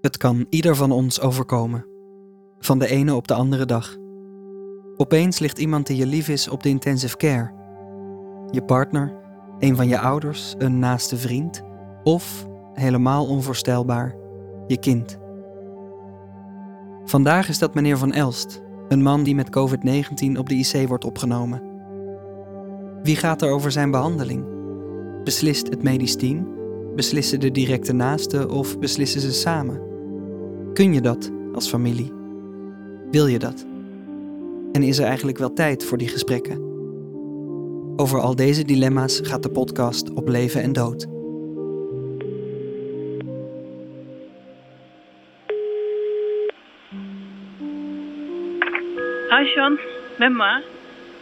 Het kan ieder van ons overkomen. Van de ene op de andere dag. Opeens ligt iemand die je lief is op de intensive care. Je partner, een van je ouders, een naaste vriend of, helemaal onvoorstelbaar, je kind. Vandaag is dat meneer Van Elst, een man die met COVID-19 op de IC wordt opgenomen. Wie gaat er over zijn behandeling? Beslist het medisch team? Beslissen de directe naasten of beslissen ze samen? Kun je dat als familie? Wil je dat? En is er eigenlijk wel tijd voor die gesprekken? Over al deze dilemma's gaat de podcast op leven en dood. Hi Sean, met ma.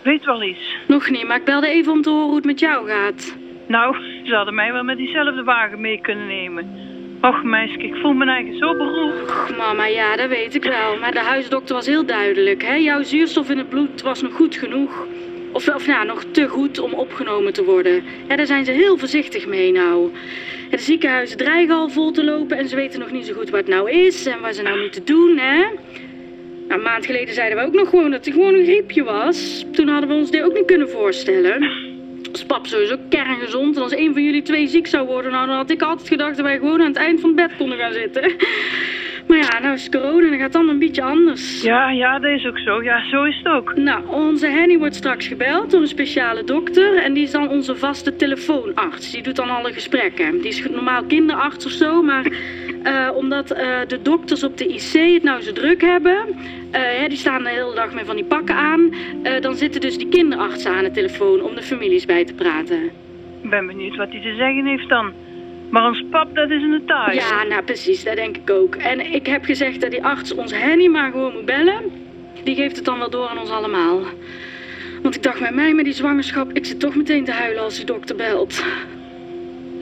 Weet wel iets. Nog niet, maar ik belde even om te horen hoe het met jou gaat. Nou, ze hadden mij wel met diezelfde wagen mee kunnen nemen. Och meisje, ik voel me eigenlijk zo beroerd. Och, mama, ja, dat weet ik wel. Maar de huisdokter was heel duidelijk. Hè? Jouw zuurstof in het bloed was nog goed genoeg. Of, of nou, nog te goed om opgenomen te worden. Ja, daar zijn ze heel voorzichtig mee nou. De ziekenhuizen dreigen al vol te lopen en ze weten nog niet zo goed wat het nou is en wat ze nou moeten doen, hè. Nou, een maand geleden zeiden we ook nog gewoon dat het gewoon een griepje was. Toen hadden we ons dit ook niet kunnen voorstellen. Als pap sowieso kerngezond en als een van jullie twee ziek zou worden, nou, dan had ik altijd gedacht dat wij gewoon aan het eind van het bed konden gaan zitten. Maar ja, nou is corona dan gaat het allemaal een beetje anders. Ja, ja, dat is ook zo. Ja, zo is het ook. Nou, onze Henny wordt straks gebeld door een speciale dokter. En die is dan onze vaste telefoonarts. Die doet dan alle gesprekken. Die is normaal kinderarts of zo. Maar uh, omdat uh, de dokters op de IC het nou zo druk hebben. Uh, die staan de hele dag met van die pakken aan. dan zitten dus die kinderartsen aan de telefoon om de families bij te praten. Ik ben benieuwd wat hij te zeggen heeft dan. Maar ons pap, dat is een taai. Ja, nou precies, dat denk ik ook. En ik heb gezegd dat die arts ons Henny maar gewoon moet bellen. Die geeft het dan wel door aan ons allemaal. Want ik dacht met mij met die zwangerschap, ik zit toch meteen te huilen als die dokter belt.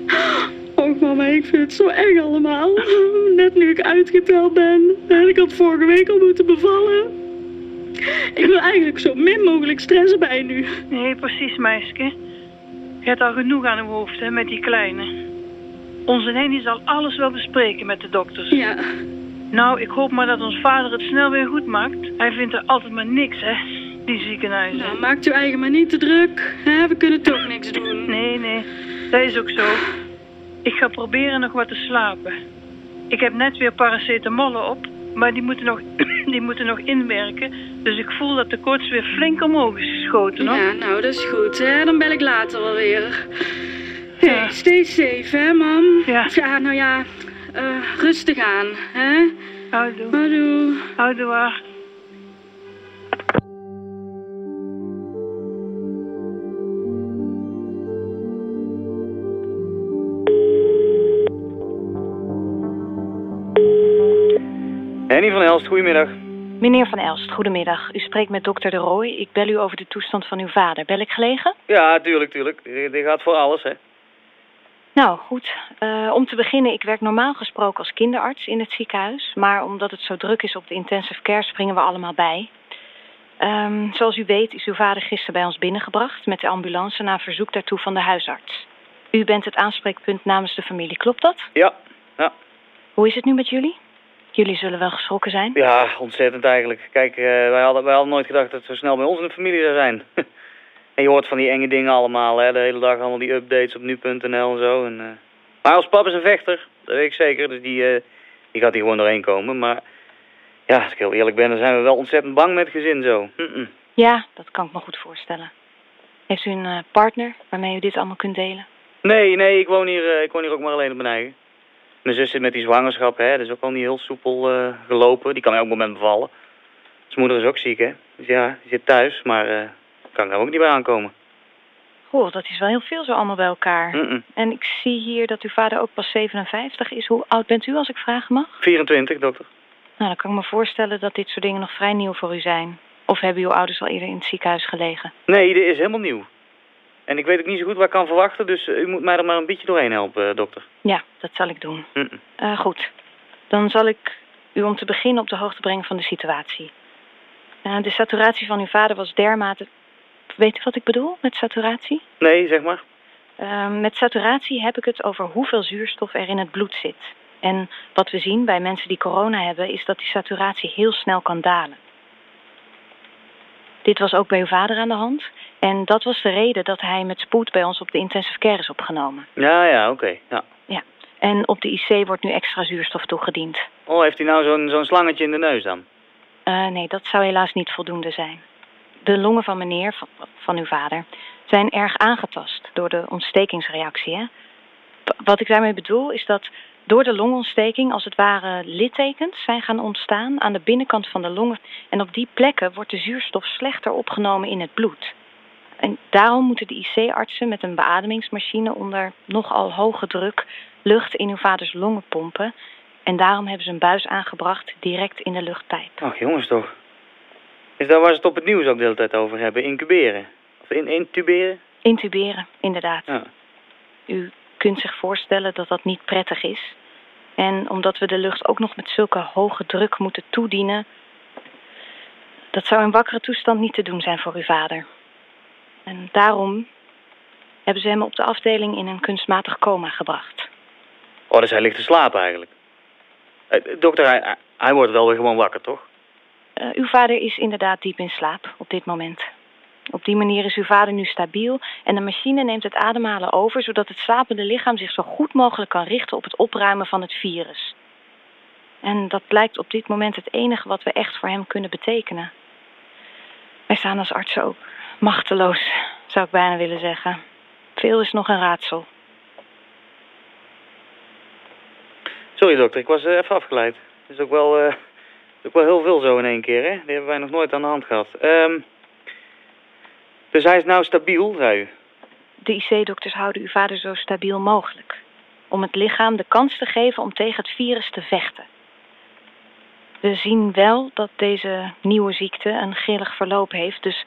Och mama, ik vind het zo eng allemaal. Net nu ik uitgeteld ben. En ik had vorige week al moeten bevallen. Ik wil eigenlijk zo min mogelijk stressen bij nu. Nee, precies meisje. Je hebt al genoeg aan je hoofd hè, met die kleine. Onze Henny zal alles wel bespreken met de dokters. Ja. Nou, ik hoop maar dat ons vader het snel weer goed maakt. Hij vindt er altijd maar niks, hè, die ziekenhuizen. Nou, maakt u eigen maar niet te druk. Hè? We kunnen toch niks doen. Nee, nee, dat is ook zo. Ik ga proberen nog wat te slapen. Ik heb net weer paracetamol op, maar die moeten nog, die moeten nog inwerken. Dus ik voel dat de koorts weer flink omhoog is geschoten, hoor. Ja, nou, dat is goed, hè. Dan bel ik later wel weer. Hey, stay safe, hè, mam? Ja. Ja, nou ja, uh, rustig aan, hè? Houdoe. Houdoe. Houdoe. Henny van Elst, goedemiddag. Meneer Van Elst, goedemiddag. U spreekt met dokter De Rooij. Ik bel u over de toestand van uw vader. Bel ik gelegen? Ja, tuurlijk, tuurlijk. Dit gaat voor alles, hè. Nou, goed. Uh, om te beginnen, ik werk normaal gesproken als kinderarts in het ziekenhuis. Maar omdat het zo druk is op de intensive care, springen we allemaal bij. Um, zoals u weet is uw vader gisteren bij ons binnengebracht met de ambulance na verzoek daartoe van de huisarts. U bent het aanspreekpunt namens de familie, klopt dat? Ja, ja. Hoe is het nu met jullie? Jullie zullen wel geschrokken zijn? Ja, ontzettend eigenlijk. Kijk, uh, wij, hadden, wij hadden nooit gedacht dat het zo snel bij ons in de familie zou zijn. En je hoort van die enge dingen allemaal, hè. De hele dag allemaal die updates op nu.nl en zo. En, uh... Maar als pap is een vechter, dat weet ik zeker. Dus die, uh, die gaat hier gewoon doorheen komen. Maar ja, als ik heel eerlijk ben, dan zijn we wel ontzettend bang met gezin zo. Mm -mm. Ja, dat kan ik me goed voorstellen. Heeft u een uh, partner waarmee u dit allemaal kunt delen? Nee, nee, ik woon hier, ik woon hier ook maar alleen op mijn eigen. Mijn zus zit met die zwangerschap, hè. Dat is ook al niet heel soepel gelopen. Die kan elk moment bevallen. Zijn moeder is ook ziek, hè. Dus ja, die zit thuis, maar kan er ook niet bij aankomen. Goh, dat is wel heel veel zo allemaal bij elkaar. Mm -mm. En ik zie hier dat uw vader ook pas 57 is. Hoe oud bent u, als ik vragen mag? 24, dokter. Nou, dan kan ik me voorstellen dat dit soort dingen nog vrij nieuw voor u zijn. Of hebben uw ouders al eerder in het ziekenhuis gelegen? Nee, dit is helemaal nieuw. En ik weet ook niet zo goed wat ik kan verwachten, dus u moet mij er maar een beetje doorheen helpen, dokter. Ja, dat zal ik doen. Mm uh, goed, dan zal ik u om te beginnen op de hoogte brengen van de situatie. Uh, de saturatie van uw vader was dermate Weet u wat ik bedoel met saturatie? Nee, zeg maar. Uh, met saturatie heb ik het over hoeveel zuurstof er in het bloed zit. En wat we zien bij mensen die corona hebben, is dat die saturatie heel snel kan dalen. Dit was ook bij uw vader aan de hand. En dat was de reden dat hij met spoed bij ons op de intensive care is opgenomen. Ja, ja, oké. Ja. En op de IC wordt nu extra zuurstof toegediend. Oh, heeft hij nou zo'n zo'n slangetje in de neus dan? Eh, nee, dat zou helaas niet voldoende zijn. De longen van meneer, van, uw vader, zijn erg aangetast door de ontstekingsreactie. Hè? Wat ik daarmee bedoel is dat door de longontsteking als het ware littekens zijn gaan ontstaan aan de binnenkant van de longen. En op die plekken wordt de zuurstof slechter opgenomen in het bloed. En daarom moeten de IC-artsen met een beademingsmachine onder nogal hoge druk lucht in uw vaders longen pompen. En daarom hebben ze een buis aangebracht direct in de luchtpijp. Ach, jongens toch. Is dat waar ze het op het nieuws ook de hele tijd over hebben? Incuberen? Of in, intuberen? Intuberen, inderdaad. Ja. U kunt zich voorstellen dat dat niet prettig is. En omdat we de lucht ook nog met zulke hoge druk moeten toedienen, dat zou in wakkere toestand niet te doen zijn voor uw vader. En daarom hebben ze hem op de afdeling in een kunstmatig coma gebracht. Oh, dus hij ligt te slapen eigenlijk. Eh, dokter, hij wordt wel weer gewoon wakker, toch? Eh, uw vader is inderdaad diep in slaap op dit moment. Op die manier is uw vader nu stabiel en de machine neemt het ademhalen over, zodat het slapende lichaam zich zo goed mogelijk kan richten op het opruimen van het virus. En dat blijkt op dit moment het enige wat we echt voor hem kunnen betekenen. Wij staan als artsen ook machteloos, zou ik bijna willen zeggen. Veel is nog een raadsel. Sorry dokter, ik was eh, even afgeleid. Het is ook wel, eh, is ook wel heel veel zo in één keer, hè? Die hebben wij nog nooit aan de hand gehad. Ehm, dus hij is nou stabiel, zei u? De IC-dokters houden uw vader zo stabiel mogelijk. Om het lichaam de kans te geven om tegen het virus te vechten. We zien wel dat deze nieuwe ziekte een grillig verloop heeft. Dus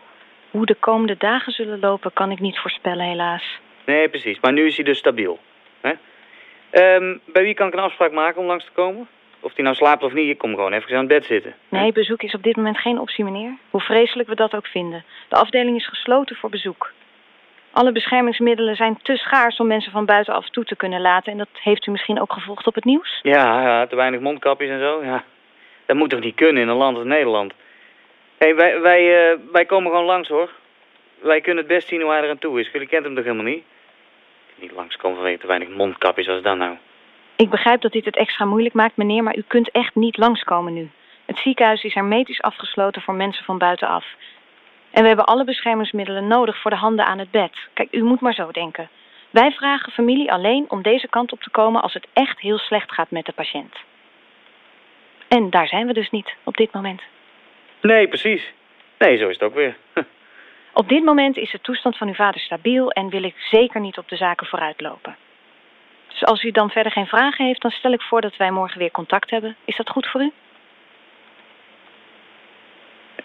hoe de komende dagen zullen lopen, kan ik niet voorspellen, helaas. Nee, precies. Maar nu is hij dus stabiel. Hè? Ehm, bij wie kan ik een afspraak maken om langs te komen? Of hij nou slaapt of niet, ik kom gewoon even aan het bed zitten. Nee, bezoek is op dit moment geen optie, meneer. Hoe vreselijk we dat ook vinden. De afdeling is gesloten voor bezoek. Alle beschermingsmiddelen zijn te schaars om mensen van buitenaf toe te kunnen laten. En dat heeft u misschien ook gevolgd op het nieuws? Ja, ja, te weinig mondkapjes en zo, ja. Dat moet toch niet kunnen in een land als Nederland? Hé, hey, wij, wij, eh, wij komen gewoon langs, hoor. Wij kunnen het best zien hoe hij eraan toe is. Jullie kent hem toch helemaal niet? Niet langskomen vanwege te weinig mondkapjes, wat is dat nou? Ik begrijp dat dit het extra moeilijk maakt, meneer, maar u kunt echt niet langskomen nu. Het ziekenhuis is hermetisch afgesloten voor mensen van buitenaf. En we hebben alle beschermingsmiddelen nodig voor de handen aan het bed. Kijk, u moet maar zo denken. Wij vragen familie alleen om deze kant op te komen als het echt heel slecht gaat met de patiënt. En daar zijn we dus niet op dit moment. Nee, precies. Nee, zo is het ook weer. Op dit moment is de toestand van uw vader stabiel en wil ik zeker niet op de zaken vooruitlopen. Dus als u dan verder geen vragen heeft, dan stel ik voor dat wij morgen weer contact hebben. Is dat goed voor u?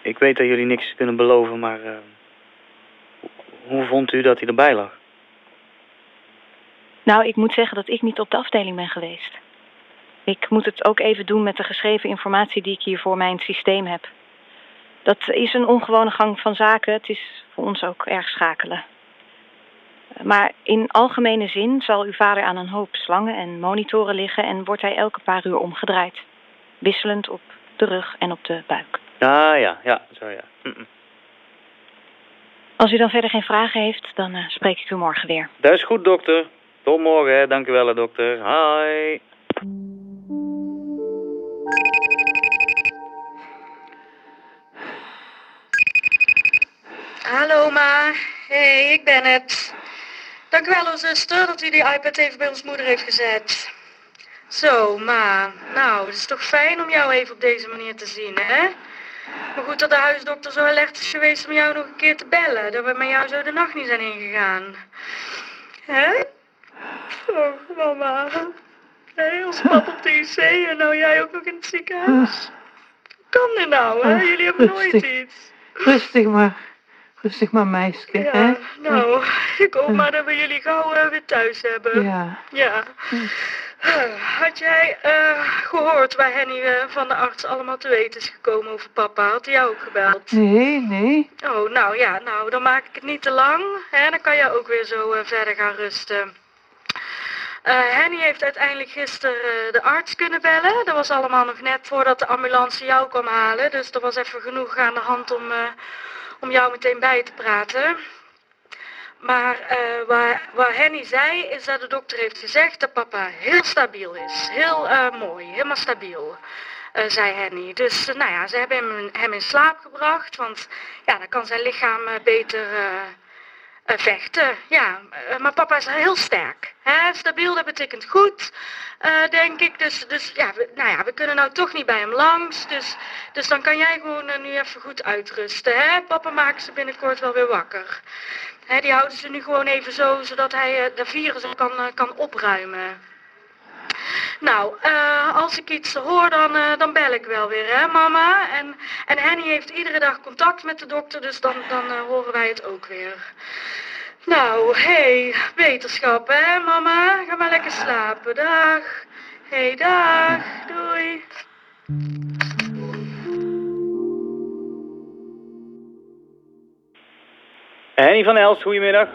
Ik weet dat jullie niks kunnen beloven, maar... eh, hoe- hoe vond u dat hij erbij lag? Nou, ik moet zeggen dat ik niet op de afdeling ben geweest. Ik moet het ook even doen met de geschreven informatie die ik hier voor mijn systeem heb. Dat is een ongewone gang van zaken. Het is voor ons ook erg schakelen. Maar in algemene zin zal uw vader aan een hoop slangen en monitoren liggen en wordt hij elke paar uur omgedraaid. Wisselend op de rug en op de buik. Ah, ja, ja, zo ja. Mm-mm. Als u dan verder geen vragen heeft, dan eh, spreek ik u morgen weer. Dat is goed, dokter. Tot morgen, hè. Dank u wel, hè, dokter. Hi. Hallo ma, hey, ik ben het. Dank u wel, zuster, dat u die iPad even bij ons moeder heeft gezet. Zo, ma, nou, het is toch fijn om jou even op deze manier te zien, hè? Maar goed dat de huisdokter zo alert is geweest om jou nog een keer te bellen. Dat we met jou zo de nacht niet zijn ingegaan. Hè? Oh, mama. Hé, ons pap op de IC en nou jij ook nog in het ziekenhuis. Hoe kan dit nou, hè? Jullie hebben nooit Rustig. iets. Rustig maar. Rustig maar, meisje. hè? Ja, nou, ik hoop maar dat we jullie gauw eh, weer thuis hebben. Ja. Ja. Eh, Had jij eh, gehoord waar Henny van de arts allemaal te weten is gekomen over papa? Had hij jou ook gebeld? Nee, nee. Oh, nou ja, nou, dan maak ik het niet te lang. Hè? Dan kan jij ook weer zo verder gaan rusten. Eh, Henny heeft uiteindelijk gisteren de arts kunnen bellen. Dat was allemaal nog net voordat de ambulance jou kwam halen. Dus er was even genoeg aan de hand om, om jou meteen bij te praten. Maar eh, waar, waar Henny zei, is dat de dokter heeft gezegd dat papa heel stabiel is. Heel eh, mooi, helemaal stabiel, eh, zei Henny. Dus nou ja, ze hebben hem, hem in slaap gebracht, want ja, dan kan zijn lichaam beter vechten. Ja, eh, maar papa is heel sterk. Hè? Stabiel, dat betekent goed, eh, denk ik. Dus, dus ja, we, nou ja, we kunnen nou toch niet bij hem langs. Dus, dus dan kan jij gewoon eh, nu even goed uitrusten. Hè? Papa maakt ze binnenkort wel weer wakker. Hè, die houden ze nu gewoon even zo, zodat hij de virus kan, kan opruimen. Nou, eh, als ik iets hoor, dan, eh, dan bel ik wel weer, hè, mama? En, en Henny heeft iedere dag contact met de dokter, dus dan, dan eh, horen wij het ook weer. Nou, hey, wetenschap, hè, mama? Ga maar lekker slapen. Dag. hey, dag. Doei. Henny van Elst, goedemiddag.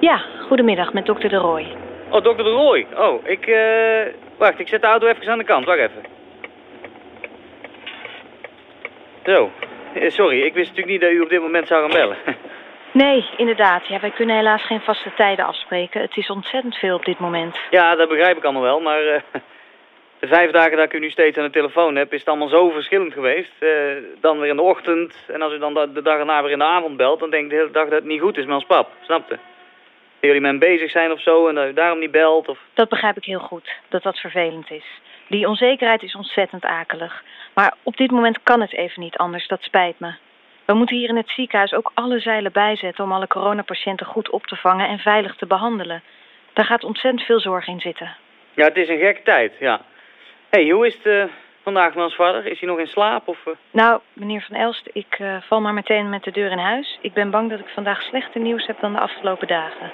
Ja, goedemiddag met dokter De Roy. Oh, dokter de Roy. Oh, ik, eh... Wacht, ik zet de auto even aan de kant. Wacht even. Zo. Eh, Sorry, ik wist natuurlijk niet dat u op dit moment zou gaan bellen. Nee, inderdaad. Ja, wij kunnen helaas geen vaste tijden afspreken. Het is ontzettend veel op dit moment. ja, dat begrijp ik allemaal wel, maar... eh, de vijf dagen dat ik u nu steeds aan de telefoon heb, is het allemaal zo verschillend geweest. Eh, dan weer in de ochtend, en als u dan de, de dag erna weer in de avond belt, dan denk ik de hele dag dat het niet goed is met ons pap. Snapte? Dat jullie met hem bezig zijn of zo, en dat u daarom niet belt, of... Dat begrijp ik heel goed, dat dat vervelend is. Die onzekerheid is ontzettend akelig. Maar op dit moment kan het even niet anders, dat spijt me. We moeten hier in het ziekenhuis ook alle zeilen bijzetten om alle coronapatiënten goed op te vangen en veilig te behandelen. Daar gaat ontzettend veel zorg in zitten. Ja, het is een gekke tijd, ja. Hé, hey, hoe is het eh, vandaag met ons vader? Is hij nog in slaap, of... eh? Nou, meneer Van Elst, ik eh, val maar meteen met de deur in huis. Ik ben bang dat ik vandaag slechter nieuws heb dan de afgelopen dagen.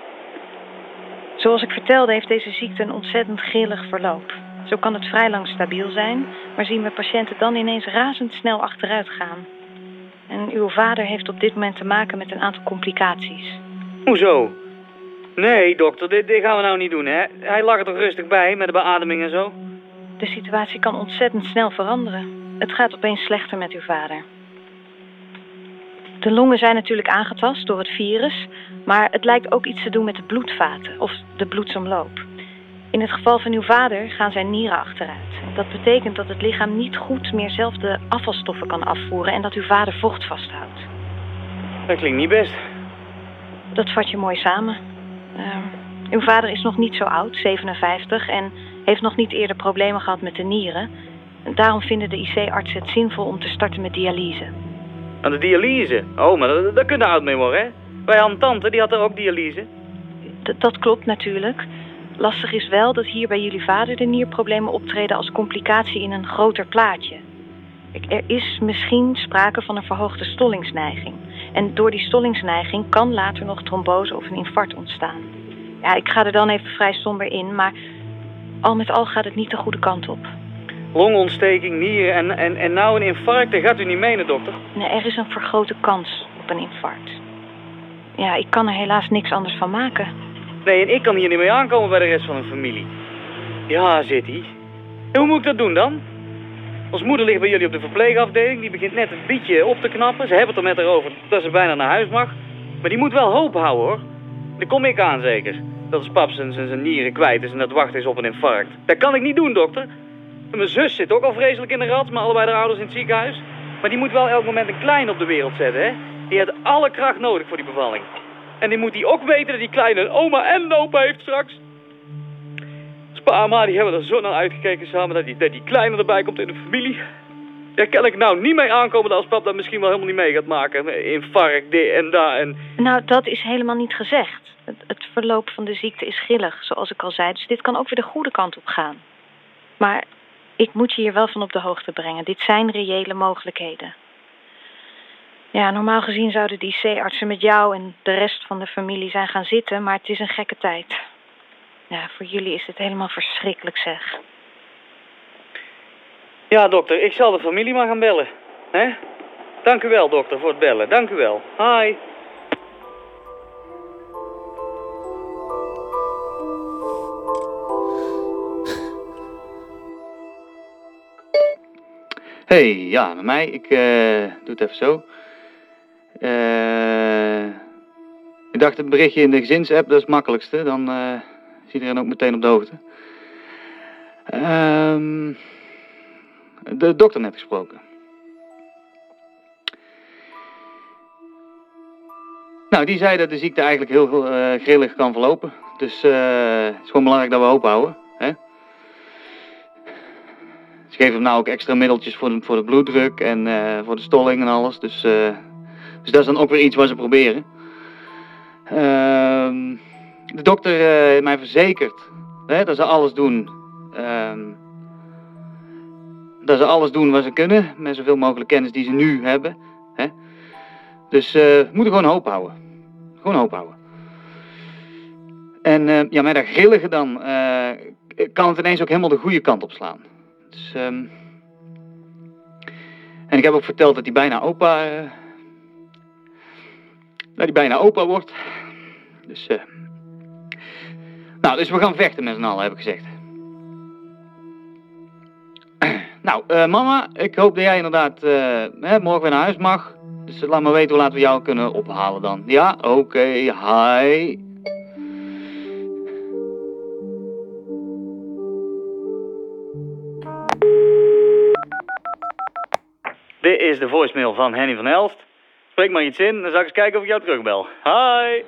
Zoals ik vertelde, heeft deze ziekte een ontzettend grillig verloop. Zo kan het vrij lang stabiel zijn, maar zien we patiënten dan ineens razendsnel achteruit gaan. En uw vader heeft op dit moment te maken met een aantal complicaties. Hoezo? Nee, dokter, dit, dit gaan we nou niet doen, hè? Hij lag er toch rustig bij, met de beademing en zo? De situatie kan ontzettend snel veranderen. Het gaat opeens slechter met uw vader. De longen zijn natuurlijk aangetast door het virus, maar het lijkt ook iets te doen met de bloedvaten of de bloedsomloop. In het geval van uw vader gaan zijn nieren achteruit. Dat betekent dat het lichaam niet goed meer zelf de afvalstoffen kan afvoeren en dat uw vader vocht vasthoudt. Dat klinkt niet best. Dat vat je mooi samen. Ehm, uw vader is nog niet zo oud, 57, en heeft nog niet eerder problemen gehad met de nieren. Daarom vinden de IC-artsen het zinvol om te starten met dialyse. Aan de dialyse? Oh, maar daar kun je oud mee worden, hè? Hadden een tante, die had er ook dialyse. Dat klopt natuurlijk. Lastig is wel dat hier bij jullie vader de nierproblemen optreden als complicatie in een groter plaatje. Er is misschien sprake van een verhoogde stollingsneiging. En door die stollingsneiging kan later nog trombose of een infarct ontstaan. Ja, ik ga er dan even vrij somber in, maar al met al gaat het niet de goede kant op. Longontsteking, nieren en, en, en nou een infarct, dat gaat u niet menen, dokter. Nee, er is een vergrote kans op een infarct. Ja, ik kan er helaas niks anders van maken. Nee, en ik kan hier niet mee aankomen bij de rest van de familie. Ja, zit hij. En hoe moet ik dat doen dan? Ons moeder ligt bij jullie op de verpleegafdeling. Die begint net een beetje op te knappen. Ze hebben het er met haar over dat ze bijna naar huis mag. Maar die moet wel hoop houden, hoor. Daar kom ik aan, zeker. Dat als pap zijn, zijn, zijn nieren kwijt is en dat wachten is op een infarct. Dat kan ik niet doen, dokter. Mijn zus zit ook al vreselijk in de rat, maar allebei de ouders in het ziekenhuis. Maar die moet wel elk moment een klein op de wereld zetten, hè. Die heeft alle kracht nodig voor die bevalling. En die moet die ook weten dat die kleine een oma en een opa heeft straks. Spa ma die hebben er zo naar uitgekeken samen dat die, die kleine erbij komt in de familie. Daar kan ik nou niet mee aankomen dat als pap dat misschien wel helemaal niet mee gaat maken. Infarct, dit en dat en... Nou, dat is helemaal niet gezegd. Het, het verloop van de ziekte is grillig, zoals ik al zei. Dus dit kan ook weer de goede kant op gaan. Maar ik moet je hier wel van op de hoogte brengen. Dit zijn reële mogelijkheden. Ja, normaal gezien zouden die C-artsen met jou en de rest van de familie zijn gaan zitten, maar het is een gekke tijd. Ja, voor jullie is het helemaal verschrikkelijk zeg. Ja, dokter, ik zal de familie maar gaan bellen. hè? Dank u wel, dokter, voor het bellen. Dank u wel. Hi. Hey, ja, met mij. Ik eh, doe het even zo. Eh, ik dacht het berichtje in de gezinsapp, dat is het makkelijkste. Dan eh, is iedereen ook meteen op de hoogte. Ehm, de dokter net gesproken. Nou, die zei dat de ziekte eigenlijk heel eh grillig kan verlopen. Dus het is gewoon belangrijk dat we hoop houden. Ze geven hem nou ook extra middeltjes voor de, voor de bloeddruk en eh, voor de stolling en alles. Dus, eh, dus dat is dan ook weer iets wat ze proberen. Ehm, de dokter eh, heeft mij verzekerd hè, dat ze alles doen. ehm, dat ze alles doen wat ze kunnen, met zoveel mogelijk kennis die ze nu hebben. Hè. Dus we moeten gewoon hoop houden. Gewoon hoop houden. En ja, met dat grillige dan kan het ineens ook helemaal de goede kant op slaan. Dus, en ik heb ook verteld dat hij bijna opa. eh, dat hij bijna opa wordt. Dus. eh nou, dus we gaan vechten met z'n allen, heb ik gezegd. Nou, eh, mama, ik hoop dat jij inderdaad hè, morgen weer naar huis mag. Dus laat me weten hoe laat we jou kunnen ophalen dan. Ja, oké, hi. Is de voicemail van Henny van Elst. Spreek maar iets in, dan zal ik eens kijken of ik jou terugbel. Hi.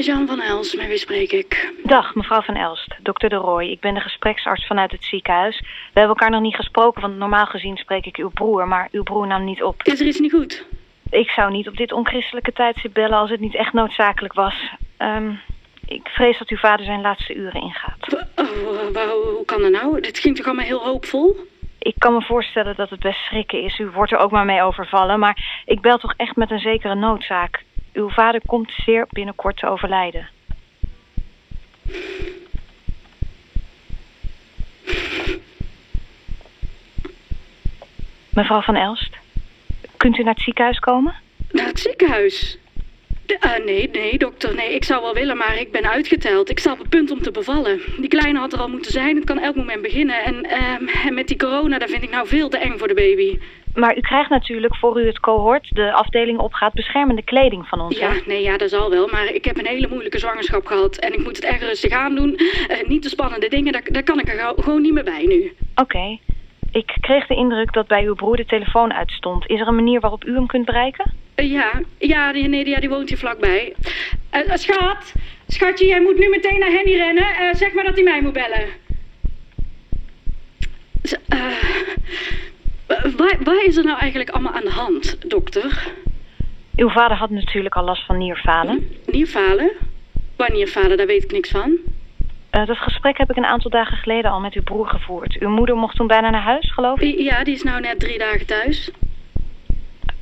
Jean van Els, met wie spreek ik? Dag, mevrouw van Elst, dokter De Roy. Ik ben de gespreksarts vanuit het ziekenhuis. We hebben elkaar nog niet gesproken, want normaal gezien spreek ik uw broer, maar uw broer nam niet op. Is er iets niet goed? Ik zou niet op dit onchristelijke tijdstip bellen als het niet echt noodzakelijk was. Ehm, ik vrees dat uw vader zijn laatste uren ingaat. Hoe kan dat nou? Dit ging toch allemaal heel hoopvol? Ik kan me voorstellen dat het best schrikken is. U wordt er ook maar mee overvallen, maar ik bel toch echt met een zekere noodzaak. Uw vader komt zeer binnenkort te overlijden. Mevrouw van Elst, kunt u naar het ziekenhuis komen? Naar het ziekenhuis? Ah, nee, nee, dokter, nee, ik zou wel willen, maar ik ben uitgeteld. Ik sta op het punt om te bevallen. Die kleine had er al moeten zijn, het kan elk moment beginnen. En, ehm, en met die corona, dat vind ik nou veel te eng voor de baby. Maar u krijgt natuurlijk, voor u het cohort de afdeling opgaat, beschermende kleding van ons. hè? Ja, nee, ja, dat zal wel, maar ik heb een hele moeilijke zwangerschap gehad. En ik moet het erg rustig aan doen. Eh, niet te spannende dingen, daar, daar kan ik er gewoon niet meer bij nu. Oké. Ik kreeg de indruk dat bij uw broer de telefoon uitstond. Is er een manier waarop u hem kunt bereiken? Eh, ja, ja, die, nee, ja, die woont hier vlakbij. Eh, eh, schat, schatje, jij moet nu meteen naar Henny rennen. Zeg maar dat hij mij moet bellen. Waar, waar is er nou eigenlijk allemaal aan de hand, dokter? Uw vader had natuurlijk al last van nierfalen. Nierfalen? Waar nierfalen, daar weet ik niks van. Dat gesprek heb ik een aantal dagen geleden al met uw broer gevoerd. Uw moeder mocht toen bijna naar huis, geloof ik. Ja, die is nou net drie dagen thuis.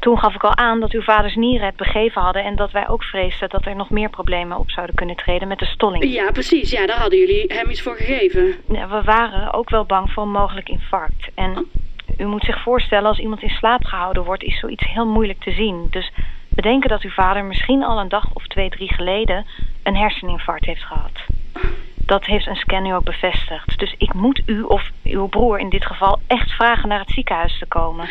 Toen gaf ik al aan dat uw vaders nieren het begeven hadden... en dat wij ook vreesden dat er nog meer problemen op zouden kunnen treden met de stolling. Ja, precies. Ja, daar hadden jullie hem iets voor gegeven. We waren ook wel bang voor een mogelijk infarct. En u moet zich voorstellen, als iemand in slaap gehouden wordt... is zoiets heel moeilijk te zien. Dus we denken dat uw vader misschien al een dag of twee, drie geleden... een herseninfarct heeft gehad. Dat heeft een scan nu ook bevestigd. Dus ik moet u of uw broer in dit geval echt vragen naar het ziekenhuis te komen.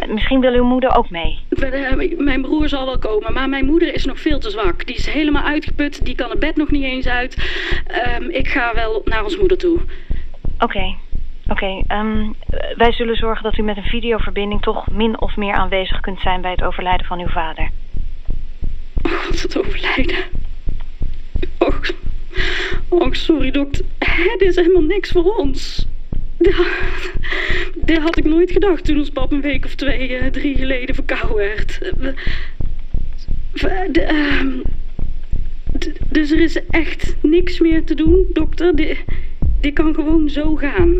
Eh, Misschien wil uw moeder ook mee. Eh, Mijn broer zal wel komen, maar mijn moeder is nog veel te zwak. Die is helemaal uitgeput, die kan het bed nog niet eens uit. Ehm, ik ga wel naar ons moeder toe. Oké, oké. ehm, wij zullen zorgen dat u met een videoverbinding toch min of meer aanwezig kunt zijn bij het overlijden van uw vader. Oh, God, het overlijden. Och, och, sorry dokter. Het is helemaal niks voor ons. Dat, had ik nooit gedacht toen ons pap een week of twee, eh, drie geleden verkouden werd. Eh, ehm, dus er is echt niks meer te doen, dokter. Dit, dit kan gewoon zo gaan.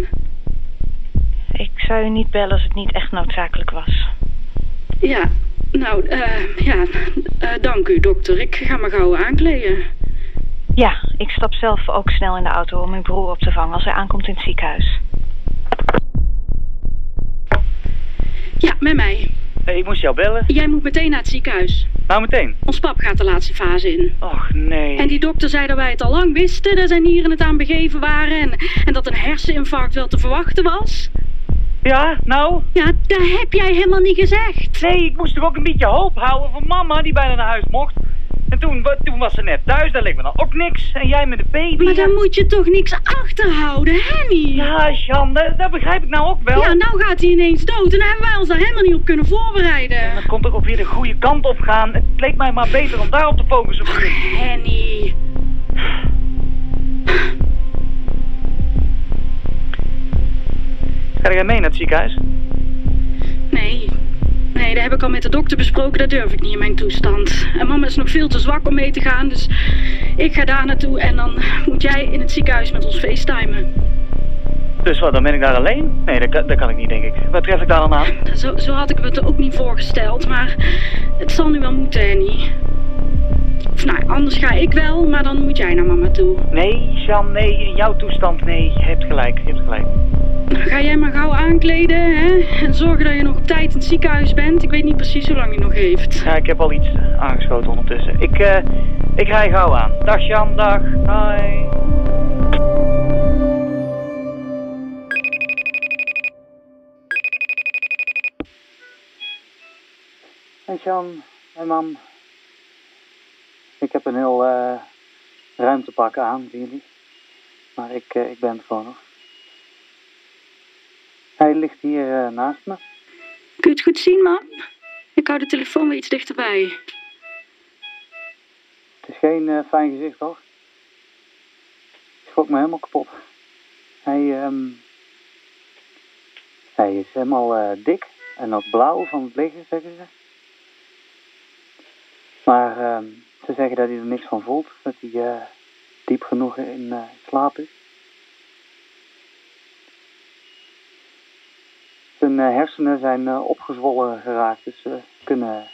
Ik zou u niet bellen als het niet echt noodzakelijk was. Ja, nou, eh, ja, dank u, dokter. Ik ga me gauw aankleden. Ja, ik stap zelf ook snel in de auto om uw broer op te vangen als hij aankomt in het ziekenhuis. Ja, met mij. Hey, ik moest jou bellen. Jij moet meteen naar het ziekenhuis. Nou, meteen. Ons pap gaat de laatste fase in. Och, nee. En die dokter zei dat wij het al lang wisten, dat zijn nieren het aan begeven waren en, en dat een herseninfarct wel te verwachten was. Ja, nou? Ja, dat heb jij helemaal niet gezegd. Nee, ik moest toch ook een beetje hoop houden voor mama die bijna naar huis mocht. En toen, wa- toen was ze net thuis, daar leek me dan ook niks. En jij met de baby. Maar dan moet je toch niks achterhouden, Henny? Ja, Jan, dat, dat begrijp ik nou ook wel. Ja, nou gaat hij ineens dood en dan hebben wij ons daar helemaal niet op kunnen voorbereiden. En dat kon toch ook weer de goede kant op gaan. Het leek mij maar beter om daarop te focussen voor je. Henny. Ga jij mee naar het ziekenhuis? Dat heb ik al met de dokter besproken. Dat durf ik niet in mijn toestand. En mama is nog veel te zwak om mee te gaan. Dus ik ga daar naartoe en dan moet jij in het ziekenhuis met ons facetimen. Dus wat, dan ben ik daar alleen? Nee, dat, kan- dat kan ik niet, denk ik. Wat tref ik daar dan aan? Zo, zo had ik me het er ook niet voorgesteld. Maar het zal nu wel moeten, Henny. Of nou, anders ga ik wel, maar dan moet jij naar mama toe. Nee, Jan, nee, in jouw toestand, nee. Je hebt gelijk, je hebt gelijk. Ga jij maar gauw aankleden, hè? En zorgen dat je nog op tijd in het ziekenhuis bent. Ik weet niet precies hoe lang je nog heeft. Ja, ik heb al iets aangeschoten ondertussen. Ik, eh, ik rij gauw aan. Dag Jan, dag. Hoi. Hey Jan, hey mam. Ik heb een heel eh ruimtepak aan, zien jullie. Maar ik, eh, ik ben het gewoon nog. Hij ligt hier eh, naast me. Kun je het goed zien, man? Ik hou de telefoon weer iets dichterbij. Het is geen eh, fijn gezicht, hoor. Ik schrok me helemaal kapot. Hij, ehm, hij is helemaal eh, dik en ook blauw van het liggen, zeggen ze. Maar ehm, ze zeggen dat hij er niks van voelt, dat hij diep genoeg in slaap is. Zijn eh, hersenen zijn eh, opgezwollen geraakt, dus ze kunnen,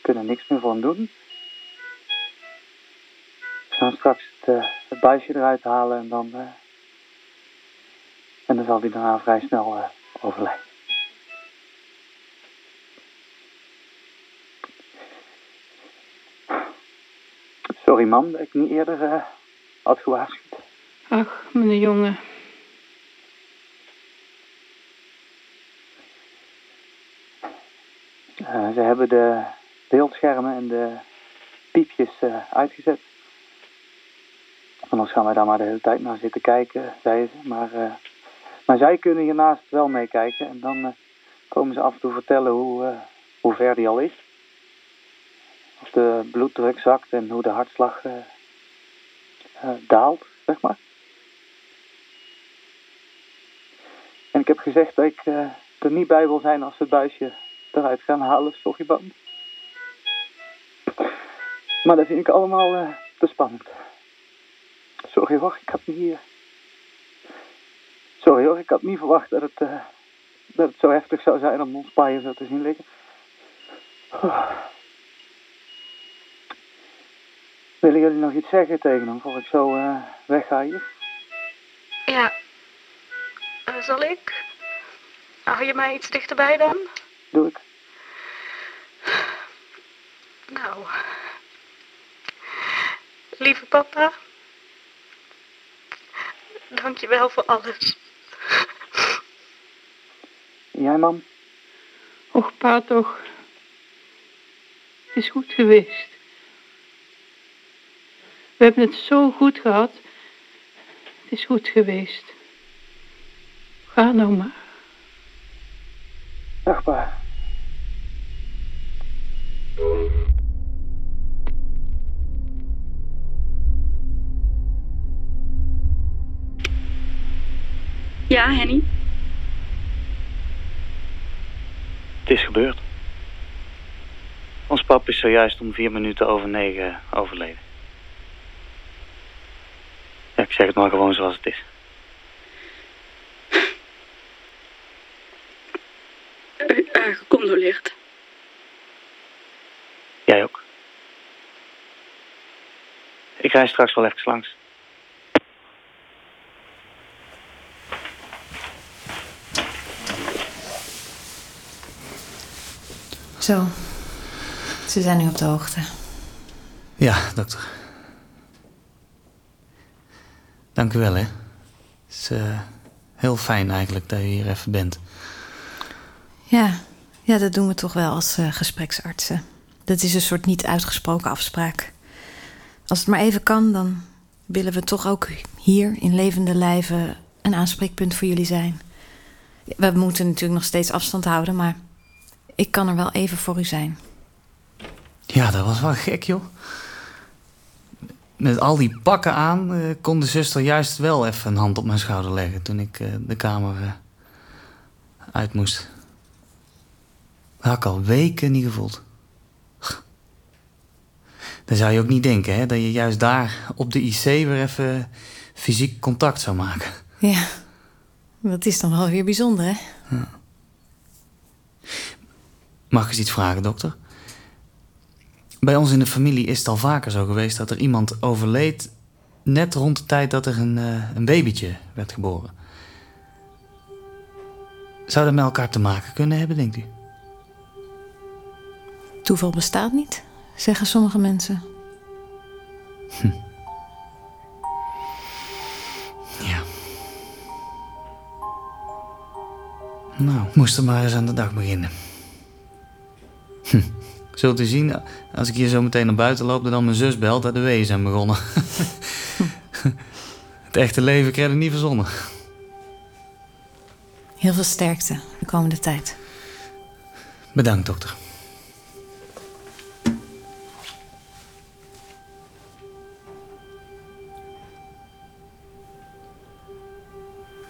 kunnen niks meer hem doen. We gaan straks het, eh, het buisje eruit halen en dan, en dan zal hij daarna vrij snel overlijden. Sorry man, dat ik niet eerder had gewaarschuwd. Ach, mijn jongen. Eh, ze hebben de beeldschermen en de piepjes eh, uitgezet. Anders gaan wij daar maar de hele tijd naar zitten kijken, zeiden ze. Maar, eh, maar zij kunnen hiernaast wel meekijken. En dan komen ze af en toe vertellen hoe, hoe ver die al is. Of de bloeddruk zakt en hoe de hartslag daalt, zeg maar. En ik heb gezegd dat ik er niet bij wil zijn als het buisje eruit gaan halen, sorry man. Maar dat vind ik allemaal eh, te spannend. Sorry hoor, ik had niet... eh, Sorry hoor, ik had niet verwacht dat het, eh, dat het zo heftig zou zijn om ons paaien zo te zien liggen. Oh. Willen jullie nog iets zeggen tegen hem voor ik zo wegga hier? Ja. Zal ik? Hou je mij iets dichterbij dan? Doe ik. Nou. Lieve papa. Dank je wel voor alles. Jij mam? Och, pa toch. Het is goed geweest. We hebben het zo goed gehad. Het is goed geweest. Ga nou maar. Dag pa. Ja, Henny? Het is gebeurd. Ons pap is zojuist om vier minuten over negen overleden. Ja, ik zeg het maar gewoon zoals het is. Uh, uh, gecondoleerd. Jij ook. Ik rij straks wel even langs. Zo. Ze zijn nu op de hoogte. Ja, dokter. Dank u wel, hè. Het is eh, heel fijn eigenlijk dat je hier even bent. Ja, ja dat doen we toch wel als eh, gespreksartsen. Dat is een soort niet uitgesproken afspraak. Als het maar even kan, dan willen we toch ook hier in levende lijven een aanspreekpunt voor jullie zijn. We moeten natuurlijk nog steeds afstand houden, maar ik kan er wel even voor u zijn. Ja, dat was wel gek, joh. Met al die pakken aan eh, kon de zuster juist wel even een hand op mijn schouder leggen toen ik eh, de kamer uit moest. Dat had ik al weken niet gevoeld. Dan zou je ook niet denken, hè, dat je juist daar op de IC weer even fysiek contact zou maken. Ja, dat is dan wel weer bijzonder, hè? Mag ik eens iets vragen, dokter? Bij ons in de familie is het al vaker zo geweest dat er iemand overleed net rond de tijd dat er een, eh, een babytje werd geboren. Zou dat met elkaar te maken kunnen hebben, denkt u? Toeval bestaat niet, zeggen sommige mensen. Ja. Nou, moest er maar eens aan de dag beginnen. Hm. Zult u zien, als ik hier zo meteen naar buiten loop, dat dan mijn zus belt dat de weeën zijn begonnen. Het echte leven krijg ik niet verzonnen. Heel veel sterkte de komende tijd. Bedankt, dokter.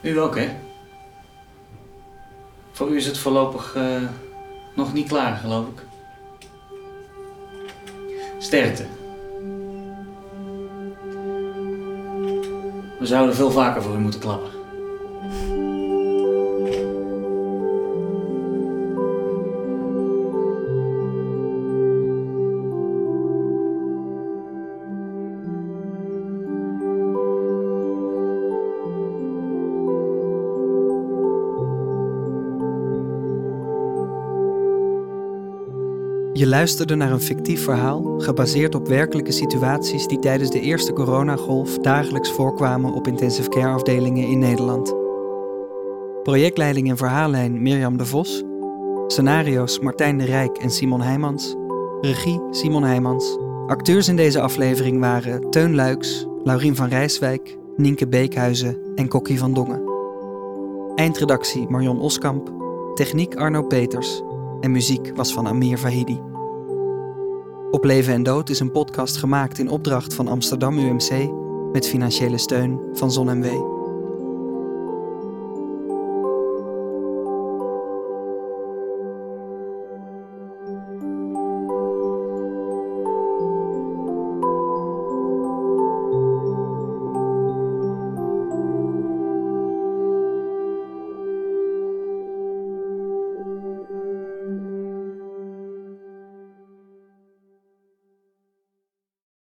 U ook, hè? Voor u is het voorlopig eh, nog niet klaar, geloof ik. Sterkte. We zouden veel vaker voor u moeten klappen. Je luisterde naar een fictief verhaal gebaseerd op werkelijke situaties die tijdens de eerste coronagolf dagelijks voorkwamen op intensive care afdelingen in Nederland. Projectleiding en verhaallijn Mirjam de Vos. Scenario's Martijn de Rijk en Simon Heijmans. Regie Simon Heijmans. Acteurs in deze aflevering waren Teun Luiks, Laurien van Rijswijk, Nienke Beekhuizen en Kokkie van Dongen. Eindredactie Marion Oskamp. Techniek Arno Peters. En muziek was van Amir Vahidi. Op Leven en Dood is een podcast gemaakt in opdracht van Amsterdam UMC met financiële steun van ZonMW.